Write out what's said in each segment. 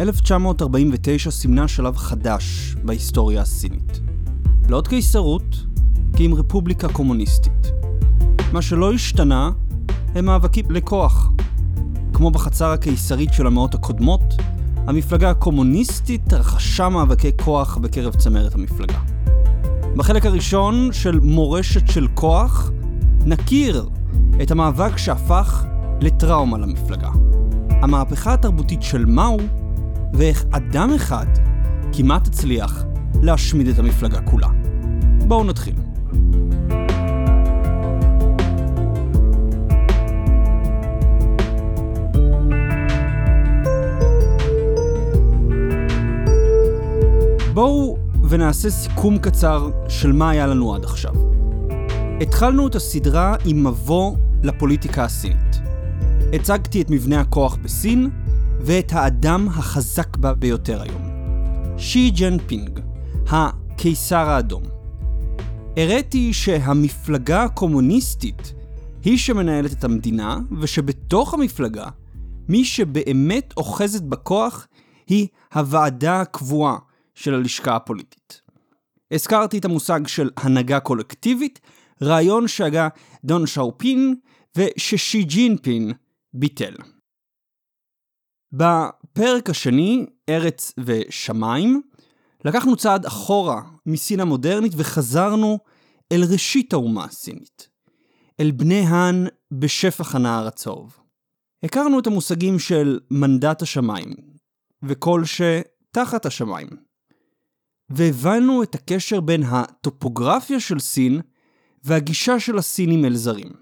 1949 סימנה שלב חדש בהיסטוריה הסינית. לא עוד קיסרות, כי עם רפובליקה קומוניסטית. מה שלא השתנה הם מאבקים לכוח. כמו בחצר הקיסרית של המאות הקודמות, המפלגה הקומוניסטית רכשה מאבקי כוח בקרב צמרת המפלגה. בחלק הראשון של מורשת של כוח, נכיר את המאבק שהפך לטראומה למפלגה. המהפכה התרבותית של מאו, ואיך אדם אחד כמעט הצליח להשמיד את המפלגה כולה. בואו נתחיל. בואו ונעשה סיכום קצר של מה היה לנו עד עכשיו. התחלנו את הסדרה עם מבוא לפוליטיקה הסינית. הצגתי את מבנה הכוח בסין ואת האדם החזק בה ביותר היום. שי ג'ן פינג, הקיסר האדום. הראיתי שהמפלגה הקומוניסטית היא שמנהלת את המדינה, ושבתוך המפלגה, מי שבאמת אוחזת בכוח היא הוועדה הקבועה של הלשכה הפוליטית. הזכרתי את המושג של הנהגה קולקטיבית, רעיון שהגה דון שאופין וששי ג'ינפין ביטל. בפרק השני, ארץ ושמיים, לקחנו צעד אחורה מסין המודרנית וחזרנו אל ראשית האומה הסינית, אל בני האן בשפח הנהר הצהוב. הכרנו את המושגים של מנדט השמיים, וכל שתחת השמיים. והבנו את הקשר בין הטופוגרפיה של סין והגישה של הסינים אל זרים.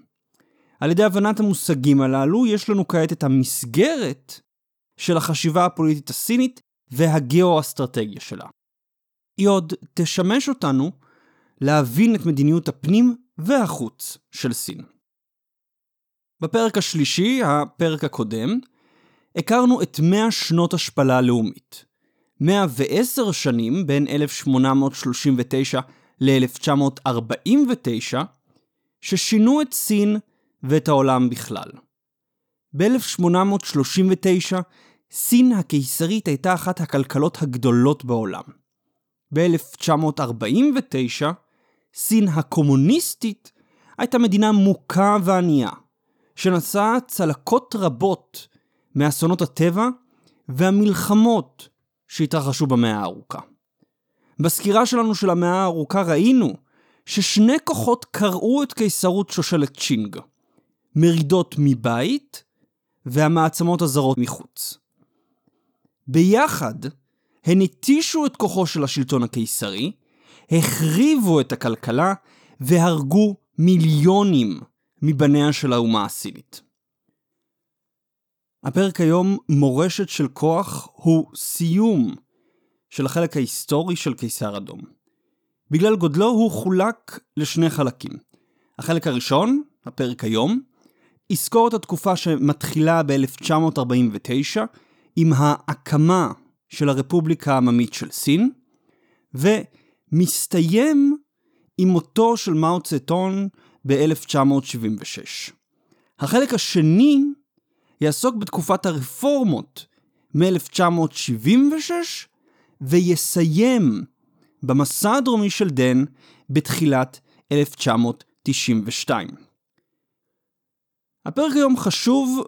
על ידי הבנת המושגים הללו, יש לנו כעת את המסגרת של החשיבה הפוליטית הסינית והגיאו-אסטרטגיה שלה. היא עוד תשמש אותנו להבין את מדיניות הפנים והחוץ של סין. בפרק השלישי, הפרק הקודם, הכרנו את 100 שנות השפלה לאומית. 110 שנים בין 1839 ל-1949, ששינו את סין ואת העולם בכלל. ב-1839, סין הקיסרית הייתה אחת הכלכלות הגדולות בעולם. ב-1949, סין הקומוניסטית הייתה מדינה מוכה וענייה, שנשאה צלקות רבות מאסונות הטבע והמלחמות שהתרחשו במאה הארוכה. בסקירה שלנו של המאה הארוכה ראינו ששני כוחות קרעו את קיסרות שושלת צ'ינג, מרידות מבית והמעצמות הזרות מחוץ. ביחד הן התישו את כוחו של השלטון הקיסרי, החריבו את הכלכלה והרגו מיליונים מבניה של האומה הסינית. הפרק היום, מורשת של כוח, הוא סיום של החלק ההיסטורי של קיסר אדום. בגלל גודלו הוא חולק לשני חלקים. החלק הראשון, הפרק היום, יזכור את התקופה שמתחילה ב-1949 עם ההקמה של הרפובליקה העממית של סין, ומסתיים עם מותו של מאו צטון ב-1976. החלק השני יעסוק בתקופת הרפורמות מ-1976 ויסיים במסע הדרומי של דן בתחילת 1992. הפרק היום חשוב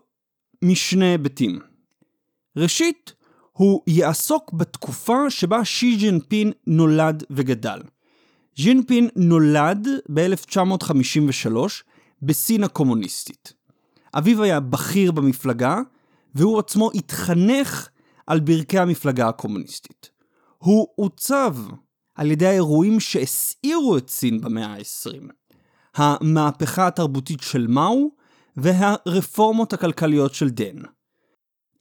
משני היבטים. ראשית, הוא יעסוק בתקופה שבה שי ג'ינפין נולד וגדל. ג'ינפין נולד ב-1953 בסין הקומוניסטית. אביו היה בכיר במפלגה, והוא עצמו התחנך על ברכי המפלגה הקומוניסטית. הוא עוצב על ידי האירועים שהסעירו את סין במאה ה-20. המהפכה התרבותית של מאו והרפורמות הכלכליות של דן.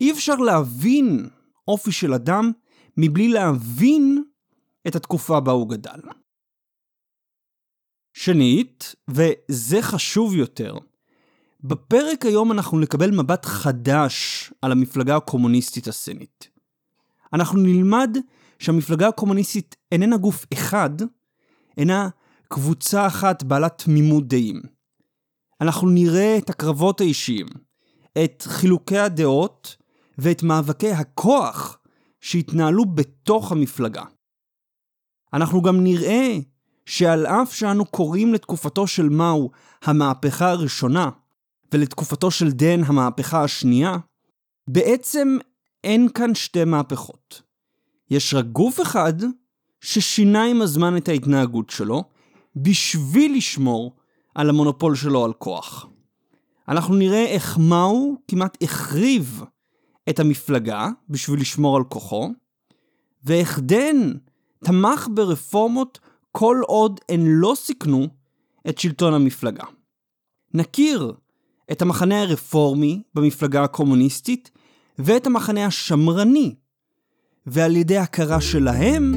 אי אפשר להבין אופי של אדם מבלי להבין את התקופה בה הוא גדל. שנית, וזה חשוב יותר, בפרק היום אנחנו נקבל מבט חדש על המפלגה הקומוניסטית הסינית. אנחנו נלמד שהמפלגה הקומוניסטית איננה גוף אחד, אינה קבוצה אחת בעלת תמימות דעים. אנחנו נראה את הקרבות האישיים, את חילוקי הדעות ואת מאבקי הכוח שהתנהלו בתוך המפלגה. אנחנו גם נראה שעל אף שאנו קוראים לתקופתו של מאו המהפכה הראשונה, ולתקופתו של דן המהפכה השנייה, בעצם אין כאן שתי מהפכות. יש רק גוף אחד ששינה עם הזמן את ההתנהגות שלו, בשביל לשמור על המונופול שלו על כוח. אנחנו נראה איך מאו כמעט החריב את המפלגה בשביל לשמור על כוחו, ואיך דן תמך ברפורמות כל עוד הן לא סיכנו את שלטון המפלגה. נכיר את המחנה הרפורמי במפלגה הקומוניסטית ואת המחנה השמרני, ועל ידי הכרה שלהם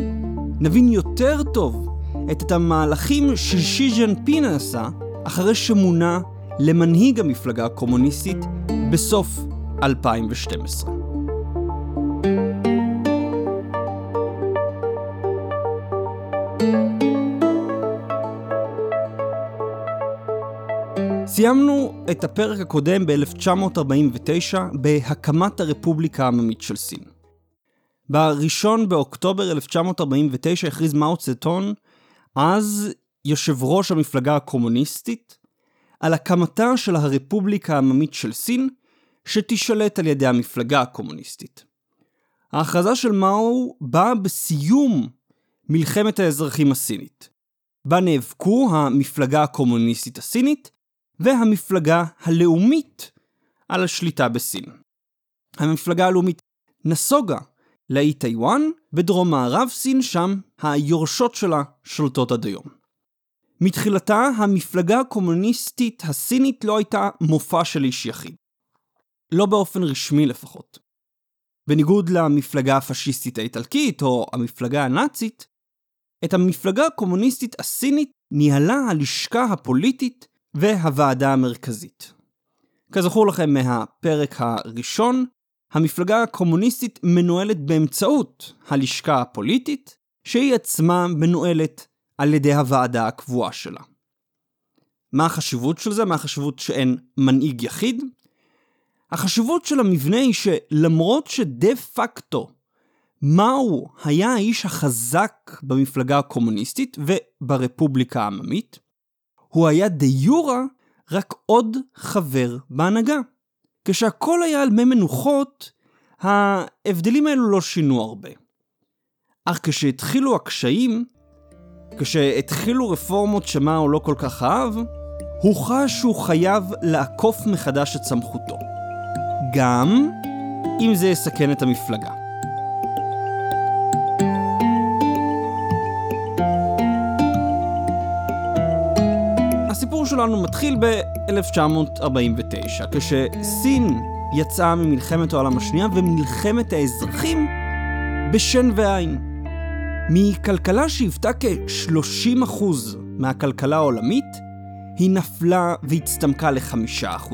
נבין יותר טוב את המהלכים ששי ז'נפין עשה אחרי שמונה למנהיג המפלגה הקומוניסטית בסוף 2012. סיימנו את הפרק הקודם ב-1949 בהקמת הרפובליקה העממית של סין. ב-1 באוקטובר 1949 הכריז מאו צטון, אז יושב ראש המפלגה הקומוניסטית, על הקמתה של הרפובליקה העממית של סין, שתישלט על ידי המפלגה הקומוניסטית. ההכרזה של מאו באה בסיום מלחמת האזרחים הסינית, בה נאבקו המפלגה הקומוניסטית הסינית והמפלגה הלאומית על השליטה בסין. המפלגה הלאומית נסוגה לאי טיוואן, בדרום מערב סין, שם היורשות שלה שולטות עד היום. מתחילתה, המפלגה הקומוניסטית הסינית לא הייתה מופע של איש יחיד. לא באופן רשמי לפחות. בניגוד למפלגה הפשיסטית האיטלקית או המפלגה הנאצית, את המפלגה הקומוניסטית הסינית ניהלה הלשכה הפוליטית והוועדה המרכזית. כזכור לכם מהפרק הראשון, המפלגה הקומוניסטית מנוהלת באמצעות הלשכה הפוליטית, שהיא עצמה מנוהלת על ידי הוועדה הקבועה שלה. מה החשיבות של זה? מה החשיבות שאין מנהיג יחיד? החשיבות של המבנה היא שלמרות שדה פקטו מאו היה האיש החזק במפלגה הקומוניסטית וברפובליקה העממית, הוא היה דה יורה רק עוד חבר בהנהגה. כשהכל היה על מי מנוחות, ההבדלים האלו לא שינו הרבה. אך כשהתחילו הקשיים, כשהתחילו רפורמות שמאו לא כל כך אהב, הוא חש שהוא חייב לעקוף מחדש את סמכותו. גם אם זה יסכן את המפלגה. הסיפור שלנו מתחיל ב-1949, כשסין יצאה ממלחמת העולם השנייה ומלחמת האזרחים בשן ועין. מכלכלה שהיוותה כ-30% מהכלכלה העולמית, היא נפלה והצטמקה ל-5%,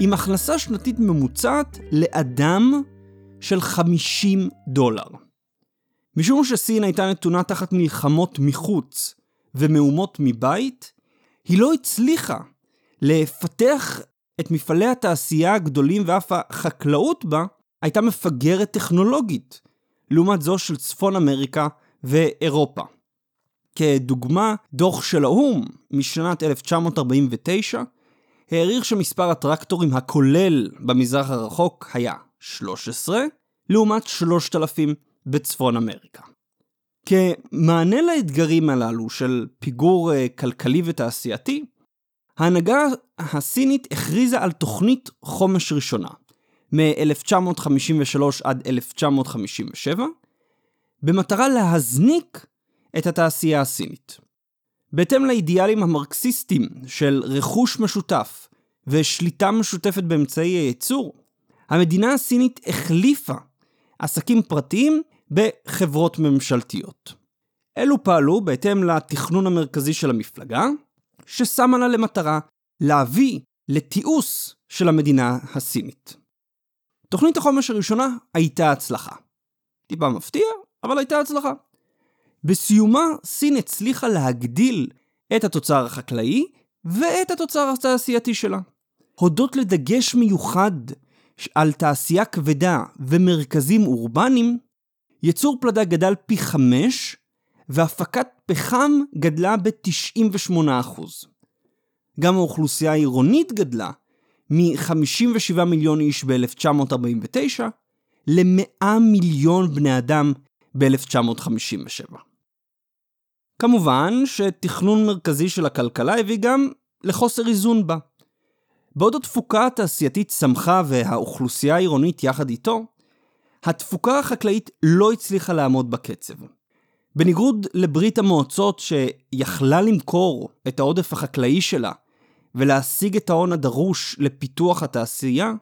עם הכנסה שנתית ממוצעת לאדם של 50 דולר. משום שסין הייתה נתונה תחת מלחמות מחוץ ומהומות מבית, היא לא הצליחה לפתח את מפעלי התעשייה הגדולים ואף החקלאות בה הייתה מפגרת טכנולוגית, לעומת זו של צפון אמריקה ואירופה. כדוגמה, דוח של האו"ם משנת 1949 העריך שמספר הטרקטורים הכולל במזרח הרחוק היה 13, לעומת 3,000 בצפון אמריקה. כמענה לאתגרים הללו של פיגור אה, כלכלי ותעשייתי, ההנהגה הסינית הכריזה על תוכנית חומש ראשונה, מ-1953 עד 1957, במטרה להזניק את התעשייה הסינית. בהתאם לאידיאלים המרקסיסטיים של רכוש משותף ושליטה משותפת באמצעי הייצור, המדינה הסינית החליפה עסקים פרטיים בחברות ממשלתיות. אלו פעלו בהתאם לתכנון המרכזי של המפלגה, ששמה לה למטרה להביא לתיעוש של המדינה הסינית. תוכנית החומש הראשונה הייתה הצלחה. טיפה מפתיע, אבל הייתה הצלחה. בסיומה, סין הצליחה להגדיל את התוצר החקלאי ואת התוצר התעשייתי שלה. הודות לדגש מיוחד על תעשייה כבדה ומרכזים אורבניים, ייצור פלדה גדל פי חמש, והפקת פחם גדלה ב-98%. גם האוכלוסייה העירונית גדלה מ-57 מיליון איש ב-1949 ל-100 מיליון בני אדם ב-1957. כמובן שתכנון מרכזי של הכלכלה הביא גם לחוסר איזון בה. בעוד התפוקה התעשייתית צמחה והאוכלוסייה העירונית יחד איתו, התפוקה החקלאית לא הצליחה לעמוד בקצב. בניגוד לברית המועצות שיכלה למכור את העודף החקלאי שלה ולהשיג את ההון הדרוש לפיתוח התעשייה,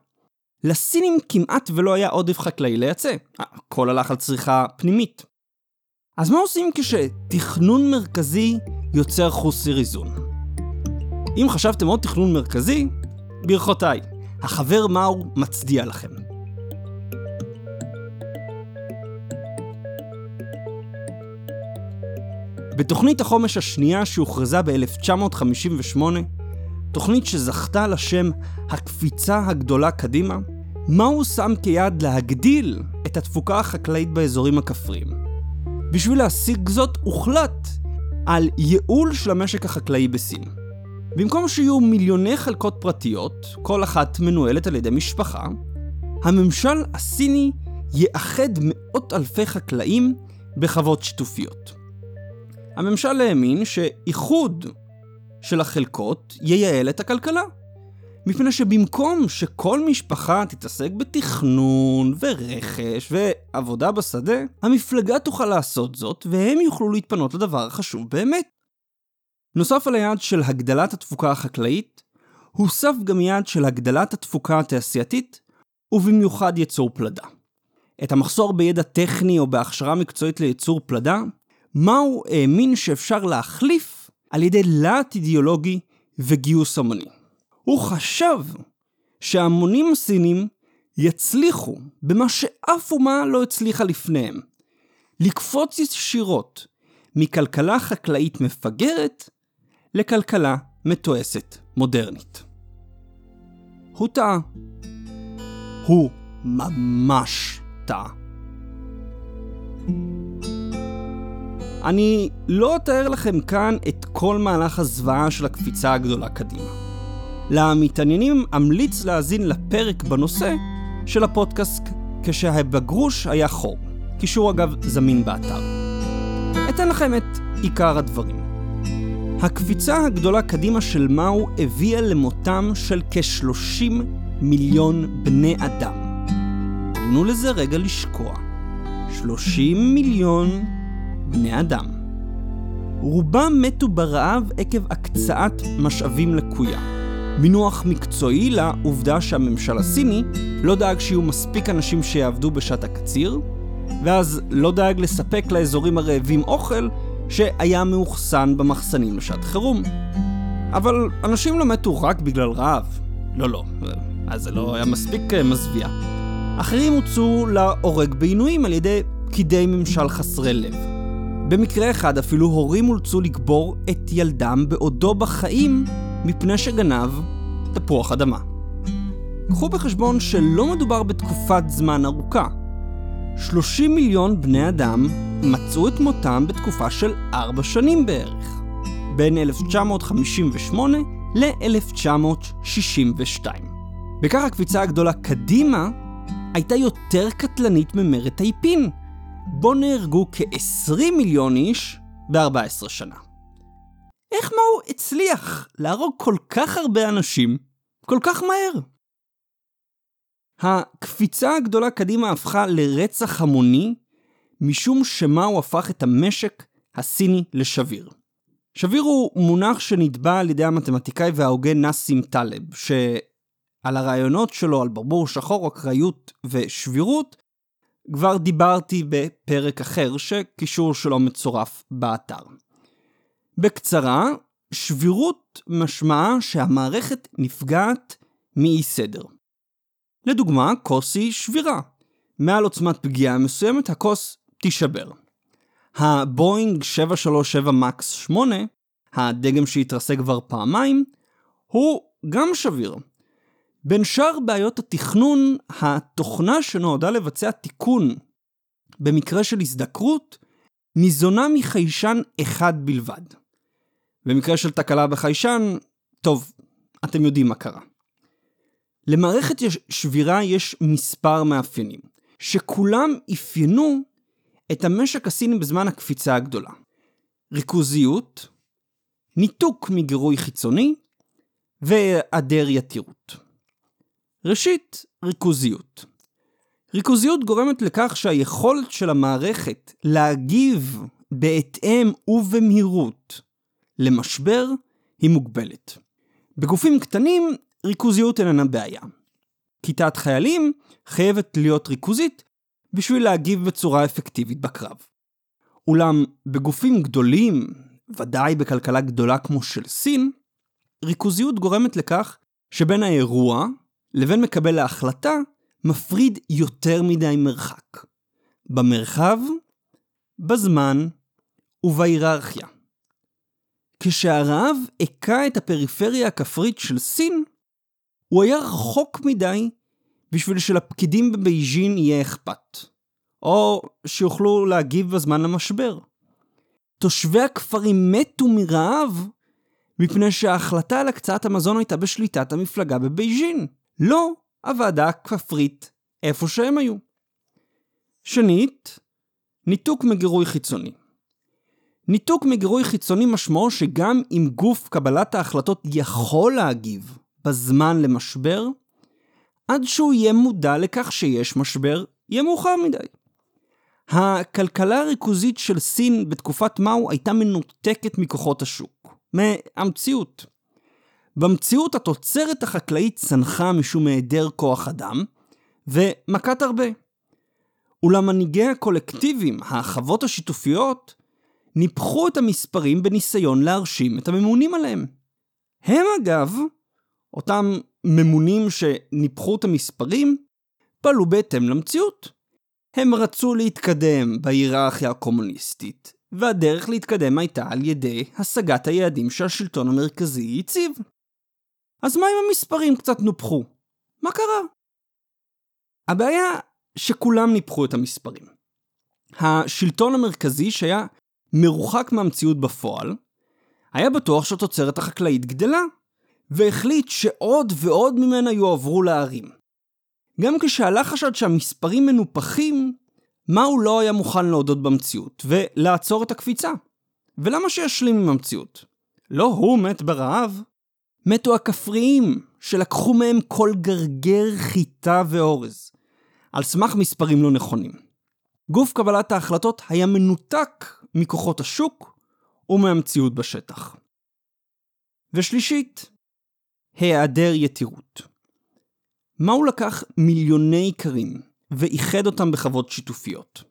לסינים כמעט ולא היה עודף חקלאי לייצא, הכל הלך על צריכה פנימית. אז מה עושים כשתכנון מרכזי יוצר חוסר איזון? אם חשבתם עוד תכנון מרכזי, ברכותיי, החבר מאור מצדיע לכם. בתוכנית החומש השנייה שהוכרזה ב-1958, תוכנית שזכתה לשם הקפיצה הגדולה קדימה, מה הוא שם כיעד להגדיל את התפוקה החקלאית באזורים הכפריים. בשביל להשיג זאת הוחלט על ייעול של המשק החקלאי בסין. במקום שיהיו מיליוני חלקות פרטיות, כל אחת מנוהלת על ידי משפחה, הממשל הסיני יאחד מאות אלפי חקלאים בחוות שיתופיות. הממשל האמין שאיחוד של החלקות ייעל את הכלכלה. מפני שבמקום שכל משפחה תתעסק בתכנון ורכש ועבודה בשדה, המפלגה תוכל לעשות זאת והם יוכלו להתפנות לדבר החשוב באמת. נוסף על היעד של הגדלת התפוקה החקלאית, הוסף גם יעד של הגדלת התפוקה התעשייתית, ובמיוחד ייצור פלדה. את המחסור בידע טכני או בהכשרה מקצועית לייצור פלדה, מאו האמין שאפשר להחליף על ידי להט אידיאולוגי וגיוס המוני. הוא חשב שההמונים הסינים יצליחו במה שאף אומה לא הצליחה לפניהם, לקפוץ ישירות מכלכלה חקלאית מפגרת לכלכלה מתועסת מודרנית. הוא טעה. הוא ממש טעה. אני לא אתאר לכם כאן את כל מהלך הזוועה של הקפיצה הגדולה קדימה. למתעניינים אמליץ להאזין לפרק בנושא של הפודקאסט כשהבגרוש היה חור. קישור אגב זמין באתר. אתן לכם את עיקר הדברים. הקפיצה הגדולה קדימה של מאו הביאה למותם של כ-30 מיליון בני אדם. תנו לזה רגע לשקוע. 30 מיליון בני אדם. רובם מתו ברעב עקב הקצאת משאבים לקויה. מינוח מקצועי לעובדה שהממשל הסיני לא דאג שיהיו מספיק אנשים שיעבדו בשעת הקציר, ואז לא דאג לספק לאזורים הרעבים אוכל שהיה מאוחסן במחסנים לשעת חירום. אבל אנשים לא מתו רק בגלל רעב. לא, לא, אז זה לא היה מספיק אה, מזוויע. אחרים הוצאו להורג בעינויים על ידי פקידי ממשל חסרי לב. במקרה אחד אפילו הורים אולצו לקבור את ילדם בעודו בחיים מפני שגנב תפוח אדמה. קחו בחשבון שלא מדובר בתקופת זמן ארוכה. 30 מיליון בני אדם מצאו את מותם בתקופה של 4 שנים בערך, בין 1958 ל-1962. בכך הקפיצה הגדולה קדימה הייתה יותר קטלנית ממרד טייפין, בו נהרגו כ-20 מיליון איש ב-14 שנה. איך מאו הצליח להרוג כל כך הרבה אנשים כל כך מהר? הקפיצה הגדולה קדימה הפכה לרצח המוני, משום שמאו הפך את המשק הסיני לשביר. שביר הוא מונח שנתבע על ידי המתמטיקאי וההוגה נאסים טלב, שעל הרעיונות שלו על ברבור שחור, אקראיות ושבירות, כבר דיברתי בפרק אחר שקישור שלו מצורף באתר. בקצרה, שבירות משמעה שהמערכת נפגעת מאי סדר. לדוגמה, כוס היא שבירה. מעל עוצמת פגיעה מסוימת הכוס תישבר. הבואינג 737 מקס 8, הדגם שהתרסק כבר פעמיים, הוא גם שביר. בין שאר בעיות התכנון, התוכנה שנועדה לבצע תיקון במקרה של הזדקרות, ניזונה מחיישן אחד בלבד. במקרה של תקלה בחיישן, טוב, אתם יודעים מה קרה. למערכת שבירה יש מספר מאפיינים, שכולם אפיינו את המשק הסיני בזמן הקפיצה הגדולה. ריכוזיות, ניתוק מגירוי חיצוני והיעדר יתירות. ראשית, ריכוזיות. ריכוזיות גורמת לכך שהיכולת של המערכת להגיב בהתאם ובמהירות למשבר היא מוגבלת. בגופים קטנים ריכוזיות איננה בעיה. כיתת חיילים חייבת להיות ריכוזית בשביל להגיב בצורה אפקטיבית בקרב. אולם בגופים גדולים, ודאי בכלכלה גדולה כמו של סין, ריכוזיות גורמת לכך שבין האירוע לבין מקבל ההחלטה מפריד יותר מדי מרחק. במרחב, בזמן ובהיררכיה. כשהרעב הכה את הפריפריה הכפרית של סין, הוא היה רחוק מדי בשביל שלפקידים בבייג'ין יהיה אכפת. או שיוכלו להגיב בזמן למשבר. תושבי הכפרים מתו מרעב מפני שההחלטה על הקצאת המזון הייתה בשליטת המפלגה בבייג'ין. לא הוועדה הכפרית איפה שהם היו. שנית, ניתוק מגירוי חיצוני. ניתוק מגירוי חיצוני משמעו שגם אם גוף קבלת ההחלטות יכול להגיב בזמן למשבר, עד שהוא יהיה מודע לכך שיש משבר, יהיה מאוחר מדי. הכלכלה הריכוזית של סין בתקופת מאו הייתה מנותקת מכוחות השוק, מהמציאות. במציאות התוצרת החקלאית צנחה משום היעדר כוח אדם, ומכת הרבה. אולם מנהיגי הקולקטיבים, החוות השיתופיות, ניפחו את המספרים בניסיון להרשים את הממונים עליהם. הם אגב, אותם ממונים שניפחו את המספרים, פעלו בהתאם למציאות. הם רצו להתקדם בהיררכיה הקומוניסטית, והדרך להתקדם הייתה על ידי השגת היעדים שהשלטון המרכזי הציב. אז מה אם המספרים קצת נופחו? מה קרה? הבעיה שכולם ניפחו את המספרים. השלטון המרכזי שהיה מרוחק מהמציאות בפועל, היה בטוח שהתוצרת החקלאית גדלה, והחליט שעוד ועוד ממנה יועברו לערים. גם כשעלה חשד שהמספרים מנופחים, מה הוא לא היה מוכן להודות במציאות, ולעצור את הקפיצה? ולמה שישלים עם המציאות? לא הוא מת ברעב, מתו הכפריים, שלקחו מהם כל גרגר חיטה ואורז, על סמך מספרים לא נכונים. גוף קבלת ההחלטות היה מנותק מכוחות השוק ומהמציאות בשטח. ושלישית, היעדר יתירות. הוא לקח מיליוני איכרים ואיחד אותם בחוות שיתופיות?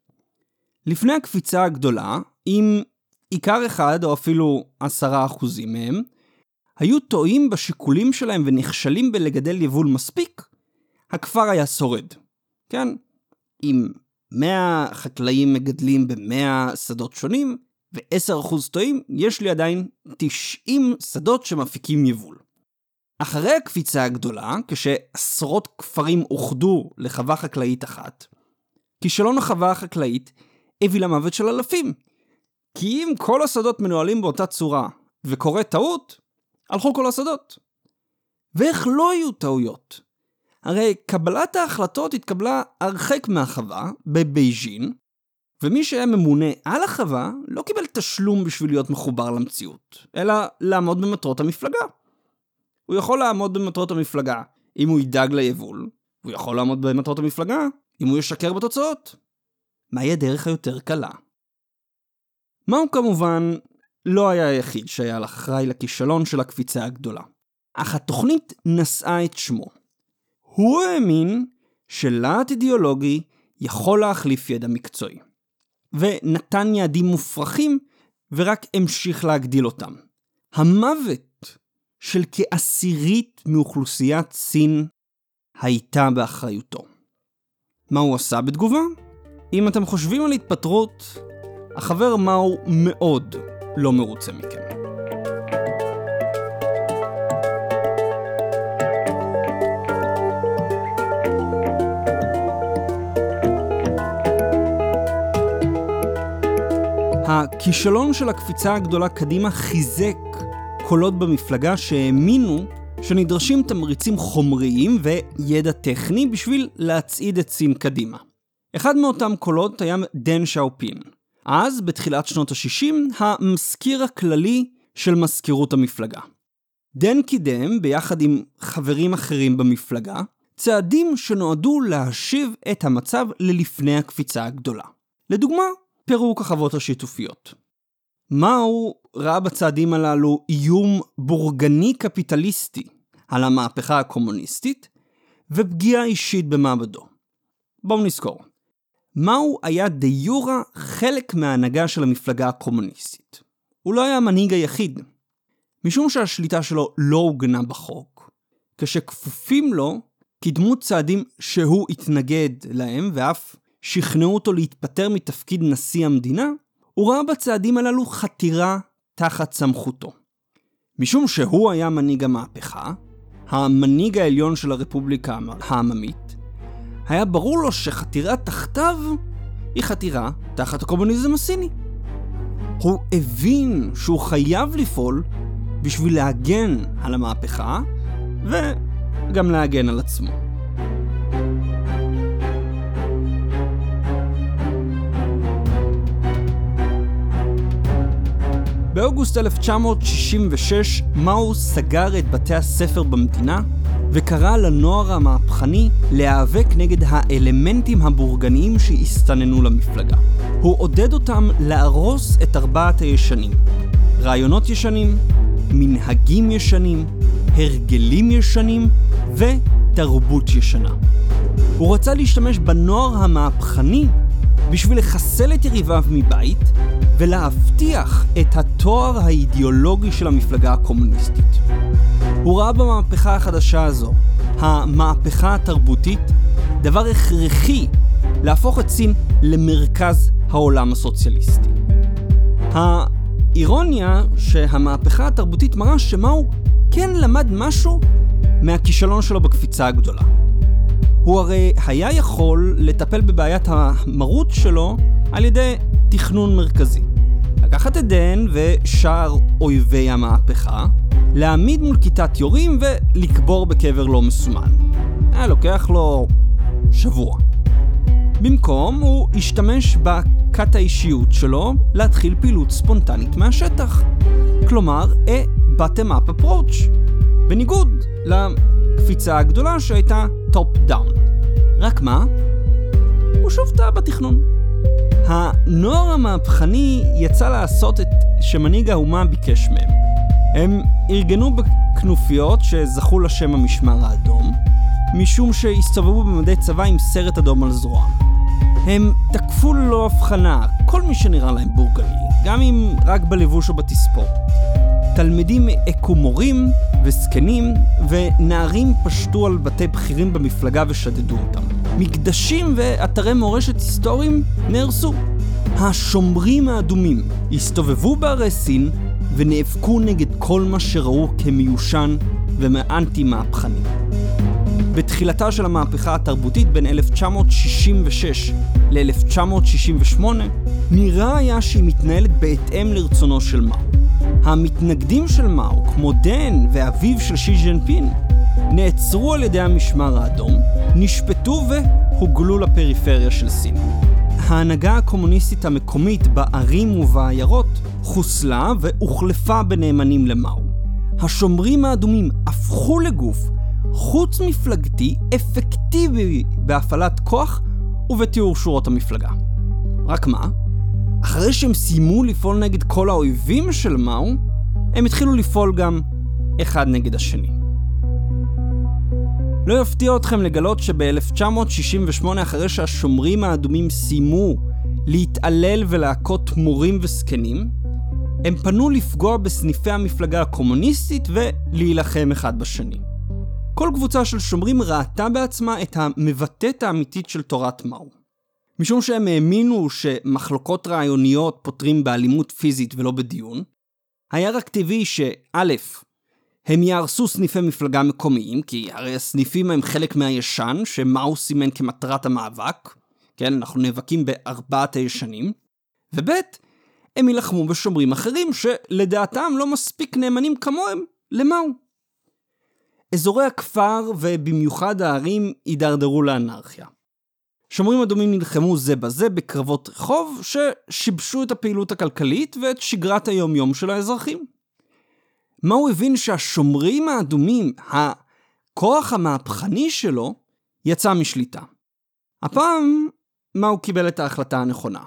לפני הקפיצה הגדולה, אם עיקר אחד או אפילו עשרה אחוזים מהם, היו טועים בשיקולים שלהם ונכשלים בלגדל יבול מספיק, הכפר היה שורד. כן, אם 100 חקלאים מגדלים ב-100 שדות שונים, ו-10% טועים, יש לי עדיין 90 שדות שמפיקים יבול. אחרי הקפיצה הגדולה, כשעשרות כפרים אוחדו לחווה חקלאית אחת, כישלון החווה החקלאית הביא למוות של אלפים. כי אם כל השדות מנוהלים באותה צורה וקורה טעות, הלכו כל השדות. ואיך לא יהיו טעויות? הרי קבלת ההחלטות התקבלה הרחק מהחווה, בבייג'ין, ומי שהיה ממונה על החווה לא קיבל תשלום בשביל להיות מחובר למציאות, אלא לעמוד במטרות המפלגה. הוא יכול לעמוד במטרות המפלגה אם הוא ידאג ליבול, והוא יכול לעמוד במטרות המפלגה אם הוא ישקר בתוצאות. מהי הדרך היותר קלה? מהו כמובן לא היה היחיד שהיה אחראי לכישלון של הקפיצה הגדולה, אך התוכנית נשאה את שמו. הוא האמין שלהט אידיאולוגי יכול להחליף ידע מקצועי, ונתן יעדים מופרכים ורק המשיך להגדיל אותם. המוות של כעשירית מאוכלוסיית סין הייתה באחריותו. מה הוא עשה בתגובה? אם אתם חושבים על התפטרות, החבר מאו מאוד לא מרוצה מכם. הכישלון של הקפיצה הגדולה קדימה חיזק קולות במפלגה שהאמינו שנדרשים תמריצים חומריים וידע טכני בשביל להצעיד את סין קדימה. אחד מאותם קולות היה דן שאופין. אז, בתחילת שנות ה-60, המזכיר הכללי של מזכירות המפלגה. דן קידם, ביחד עם חברים אחרים במפלגה, צעדים שנועדו להשיב את המצב ללפני הקפיצה הגדולה. לדוגמה, פירוק החוות השיתופיות. הוא ראה בצעדים הללו איום בורגני קפיטליסטי על המהפכה הקומוניסטית ופגיעה אישית במעמדו. בואו נזכור. מהו היה דה יורה חלק מההנהגה של המפלגה הקומוניסטית. הוא לא היה המנהיג היחיד. משום שהשליטה שלו לא עוגנה בחוק, כשכפופים לו קידמו צעדים שהוא התנגד להם ואף שכנעו אותו להתפטר מתפקיד נשיא המדינה, הוא ראה בצעדים הללו חתירה תחת סמכותו. משום שהוא היה מנהיג המהפכה, המנהיג העליון של הרפובליקה העממית, היה ברור לו שחתירה תחתיו היא חתירה תחת הקומוניזם הסיני. הוא הבין שהוא חייב לפעול בשביל להגן על המהפכה וגם להגן על עצמו. באוגוסט 1966 מאו סגר את בתי הספר במדינה וקרא לנוער המהפכני להיאבק נגד האלמנטים הבורגניים שהסתננו למפלגה. הוא עודד אותם להרוס את ארבעת הישנים. רעיונות ישנים, מנהגים ישנים, הרגלים ישנים ותרבות ישנה. הוא רצה להשתמש בנוער המהפכני בשביל לחסל את יריביו מבית ולהבטיח את התואר האידיאולוגי של המפלגה הקומוניסטית. הוא ראה במהפכה החדשה הזו, המהפכה התרבותית, דבר הכרחי להפוך את סין למרכז העולם הסוציאליסטי. האירוניה שהמהפכה התרבותית מראה שמאו כן למד משהו מהכישלון שלו בקפיצה הגדולה. הוא הרי היה יכול לטפל בבעיית המרות שלו על ידי תכנון מרכזי. לקחת את דן ושאר אויבי המהפכה, להעמיד מול כיתת יורים ולקבור בקבר לא מסומן. היה לוקח לו שבוע. במקום, הוא השתמש בכת האישיות שלו להתחיל פעילות ספונטנית מהשטח. כלומר, a bottom-up approach. בניגוד לקפיצה הגדולה שהייתה top-down. רק מה? הוא שוב טעה בתכנון. הנוער המהפכני יצא לעשות את שמנהיג האומה ביקש מהם. הם ארגנו בכנופיות שזכו לשם המשמר האדום, משום שהסתובבו במדי צבא עם סרט אדום על זרוע. הם תקפו ללא הבחנה כל מי שנראה להם בורגני, גם אם רק בלבוש או בתספורת. תלמידים הכו מורים וזקנים, ונערים פשטו על בתי בכירים במפלגה ושדדו אותם. מקדשים ואתרי מורשת היסטוריים נהרסו. השומרים האדומים הסתובבו בערי סין ונאבקו נגד כל מה שראו כמיושן ומאנטי מהפכני. בתחילתה של המהפכה התרבותית בין 1966 ל-1968, נראה היה שהיא מתנהלת בהתאם לרצונו של מאו. המתנגדים של מאו, כמו דן ואביו של שי ז'נפין, נעצרו על ידי המשמר האדום, נשפטו והוגלו לפריפריה של סין. ההנהגה הקומוניסטית המקומית בערים ובעיירות חוסלה והוחלפה בנאמנים למאו. השומרים האדומים הפכו לגוף חוץ מפלגתי אפקטיבי בהפעלת כוח ובתיאור שורות המפלגה. רק מה? אחרי שהם סיימו לפעול נגד כל האויבים של מאו, הם התחילו לפעול גם אחד נגד השני. לא יפתיע אתכם לגלות שב-1968, אחרי שהשומרים האדומים סיימו להתעלל ולהכות מורים וזקנים, הם פנו לפגוע בסניפי המפלגה הקומוניסטית ולהילחם אחד בשני. כל קבוצה של שומרים ראתה בעצמה את המבטאת האמיתית של תורת מאו. משום שהם האמינו שמחלוקות רעיוניות פותרים באלימות פיזית ולא בדיון, היה רק טבעי שא', הם יהרסו סניפי מפלגה מקומיים, כי הרי הסניפים הם חלק מהישן, שמאו סימן כמטרת המאבק, כן, אנחנו נאבקים בארבעת הישנים, וב', הם יילחמו בשומרים אחרים שלדעתם לא מספיק נאמנים כמוהם למאו. אזורי הכפר ובמיוחד הערים הידרדרו לאנרכיה. שומרים אדומים נלחמו זה בזה בקרבות רחוב ששיבשו את הפעילות הכלכלית ואת שגרת היום-יום של האזרחים. מאו הבין שהשומרים האדומים, הכוח המהפכני שלו, יצא משליטה. הפעם מאו קיבל את ההחלטה הנכונה.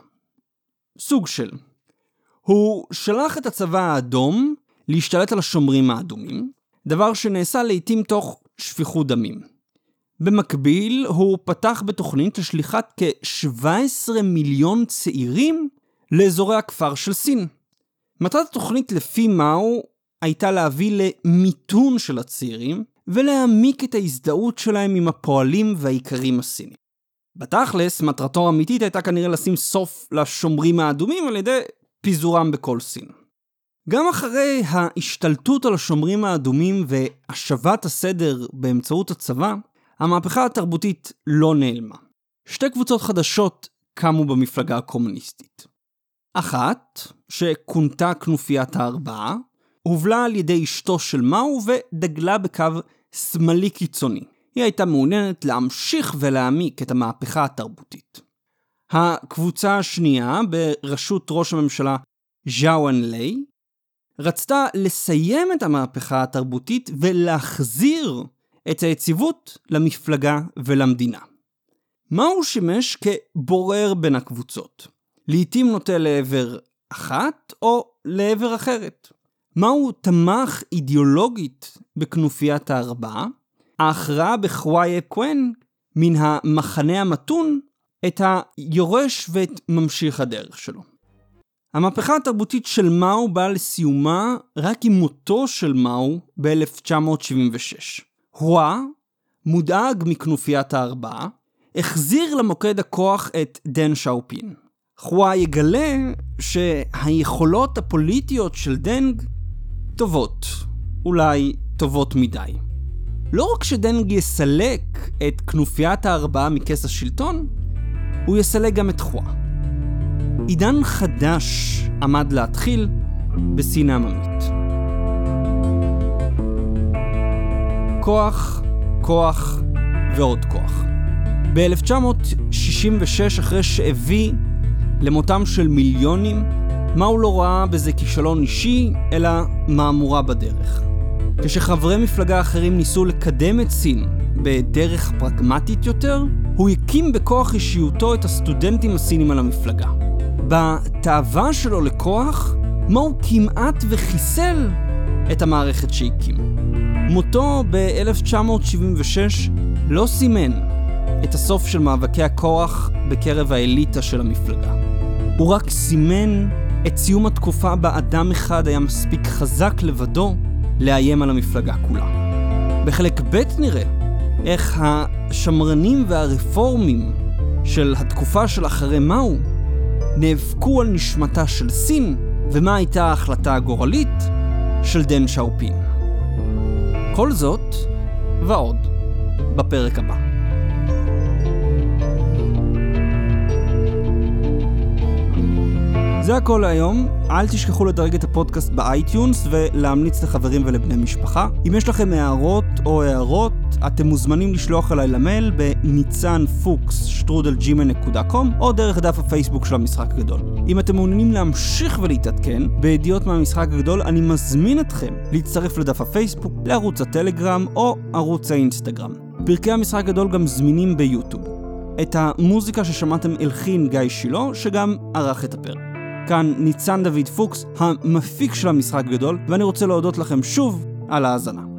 סוג של. הוא שלח את הצבא האדום להשתלט על השומרים האדומים, דבר שנעשה לעיתים תוך שפיכות דמים. במקביל, הוא פתח בתוכנית לשליחת כ-17 מיליון צעירים לאזורי הכפר של סין. מטרת התוכנית לפי מאו הייתה להביא למיתון של הצעירים ולהעמיק את ההזדהות שלהם עם הפועלים והאיכרים הסינים. בתכלס, מטרתו האמיתית הייתה כנראה לשים סוף לשומרים האדומים על ידי פיזורם בכל סין. גם אחרי ההשתלטות על השומרים האדומים והשבת הסדר באמצעות הצבא, המהפכה התרבותית לא נעלמה. שתי קבוצות חדשות קמו במפלגה הקומוניסטית. אחת, שכונתה כנופיית הארבעה, הובלה על ידי אשתו של מאו ודגלה בקו שמאלי קיצוני. היא הייתה מעוניינת להמשיך ולהעמיק את המהפכה התרבותית. הקבוצה השנייה, בראשות ראש הממשלה ז'אואן ליי, רצתה לסיים את המהפכה התרבותית ולהחזיר את היציבות למפלגה ולמדינה. מה הוא שימש כבורר בין הקבוצות? לעתים נוטה לעבר אחת או לעבר אחרת. מה הוא תמך אידיאולוגית בכנופיית הארבעה? ההכרעה בחוויה קוון מן המחנה המתון את היורש ואת ממשיך הדרך שלו. המהפכה התרבותית של מאו באה לסיומה רק עם מותו של מאו ב-1976. הואה, מודאג מכנופיית הארבעה, החזיר למוקד הכוח את דנג שיאופינג. הואה יגלה שהיכולות הפוליטיות של דנג טובות, אולי טובות מדי. לא רק שדנג יסלק את כנופיית הארבעה מכס השלטון, הוא יסלק גם את הואה. עידן חדש עמד להתחיל בסין העממית. כוח, כוח ועוד כוח. ב-1966, אחרי שהביא למותם של מיליונים, מה הוא לא ראה בזה כישלון אישי, אלא מהמורה בדרך. כשחברי מפלגה אחרים ניסו לקדם את סין בדרך פרגמטית יותר, הוא הקים בכוח אישיותו את הסטודנטים הסינים על המפלגה. בתאווה שלו לכוח, מאו כמעט וחיסל את המערכת שהקים. מותו ב-1976 לא סימן את הסוף של מאבקי הכוח בקרב האליטה של המפלגה. הוא רק סימן את סיום התקופה בה אדם אחד היה מספיק חזק לבדו לאיים על המפלגה כולה. בחלק ב' נראה איך השמרנים והרפורמים של התקופה של אחרי מאו נאבקו על נשמתה של סין, ומה הייתה ההחלטה הגורלית של דנג שיאופינג. כל זאת ועוד בפרק הבא. זה הכל להיום, אל תשכחו לדרג את הפודקאסט ב iTunes ולהמליץ לחברים ולבני משפחה. אם יש לכם הערות או הארות, אתם מוזמנים לשלוח אליי למייל בניצן פוקס שטרודל gmail.com או דרך דף הפייסבוק של המשחק הגדול. אם אתם מעוניינים להמשיך ולהתעדכן בידיעות מהמשחק הגדול, אני מזמין אתכם להצטרף לדף הפייסבוק, לערוץ הטלגרם או ערוץ האינסטגרם. פרקי המשחק הגדול גם זמינים ביוטיוב. את המוזיקה ששמעתם הלחין גיא שילה, שגם ערך את הפרק. כאן ניצן דוד פוקס, המפיק של המשחק גדול, ואני רוצה להודות לכם שוב על ההאזנה.